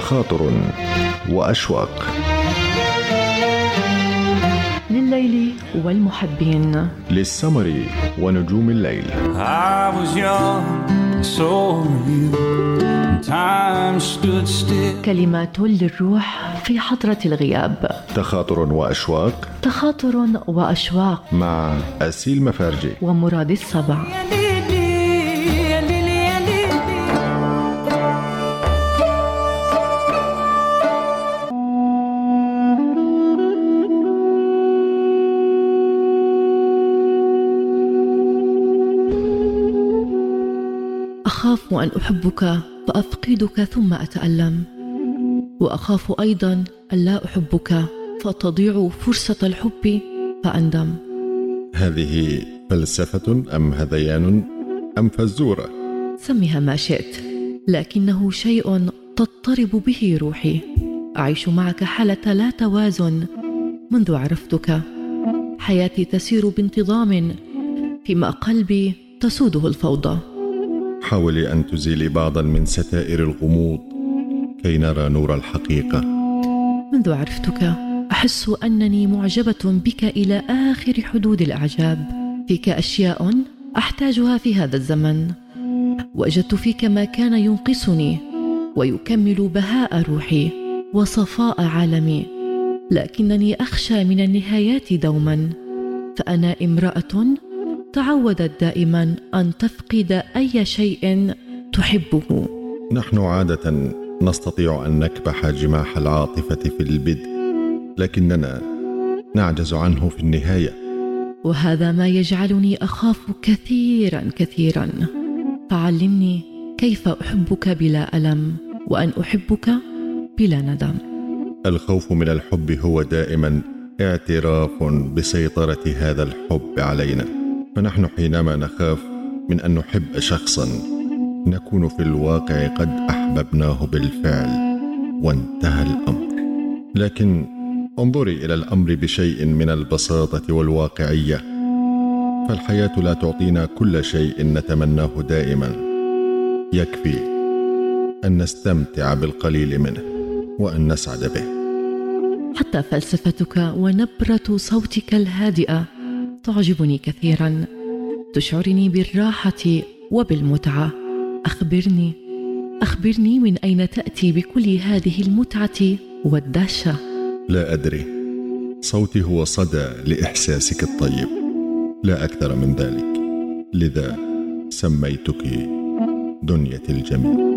تخاطر وأشواق. لليل والمحبين. للسمر ونجوم الليل. I was young, so you. Time stood still. كلمات للروح في حضرة الغياب. تخاطر وأشواق. تخاطر وأشواق. مع أسيل مفارجي. ومراد السبع أخاف أن أحبك فأفقدك ثم أتألم. وأخاف أيضا أن لا أحبك فتضيع فرصة الحب فأندم. هذه فلسفة أم هذيان؟ أم فزورة؟ سمها ما شئت لكنه شيء تضطرب به روحي. أعيش معك حالة لا توازن منذ عرفتك. حياتي تسير بانتظام فيما قلبي تسوده الفوضى. حاولي أن تزيلي بعضا من ستائر الغموض كي نرى نور الحقيقة. منذ عرفتك أحس أنني معجبة بك إلى آخر حدود الأعجاب. فيك أشياء أحتاجها في هذا الزمن. وجدت فيك ما كان ينقصني ويكمل بهاء روحي وصفاء عالمي. لكنني أخشى من النهايات دوما. فأنا امرأة تعودت دائما أن تفقد أي شيء تحبه. نحن عادة نستطيع أن نكبح جماح العاطفة في البدء لكننا نعجز عنه في النهاية. وهذا ما يجعلني أخاف كثيرا كثيرا. فعلمني كيف أحبك بلا ألم وأن أحبك بلا ندم. الخوف من الحب هو دائما اعتراف بسيطرة هذا الحب علينا. فنحن حينما نخاف من أن نحب شخصا نكون في الواقع قد أحببناه بالفعل وانتهى الأمر. لكن انظري إلى الأمر بشيء من البساطة والواقعية. فالحياة لا تعطينا كل شيء نتمناه دائما. يكفي أن نستمتع بالقليل منه وأن نسعد به. حتى فلسفتك ونبرة صوتك الهادئة. تعجبني كثيرا. تشعرني بالراحة وبالمتعة. أخبرني أخبرني من أين تأتي بكل هذه المتعة والدهشة. لا أدري. صوتي هو صدى لإحساسك الطيب. لا أكثر من ذلك. لذا سميتك دنيتي الجميل.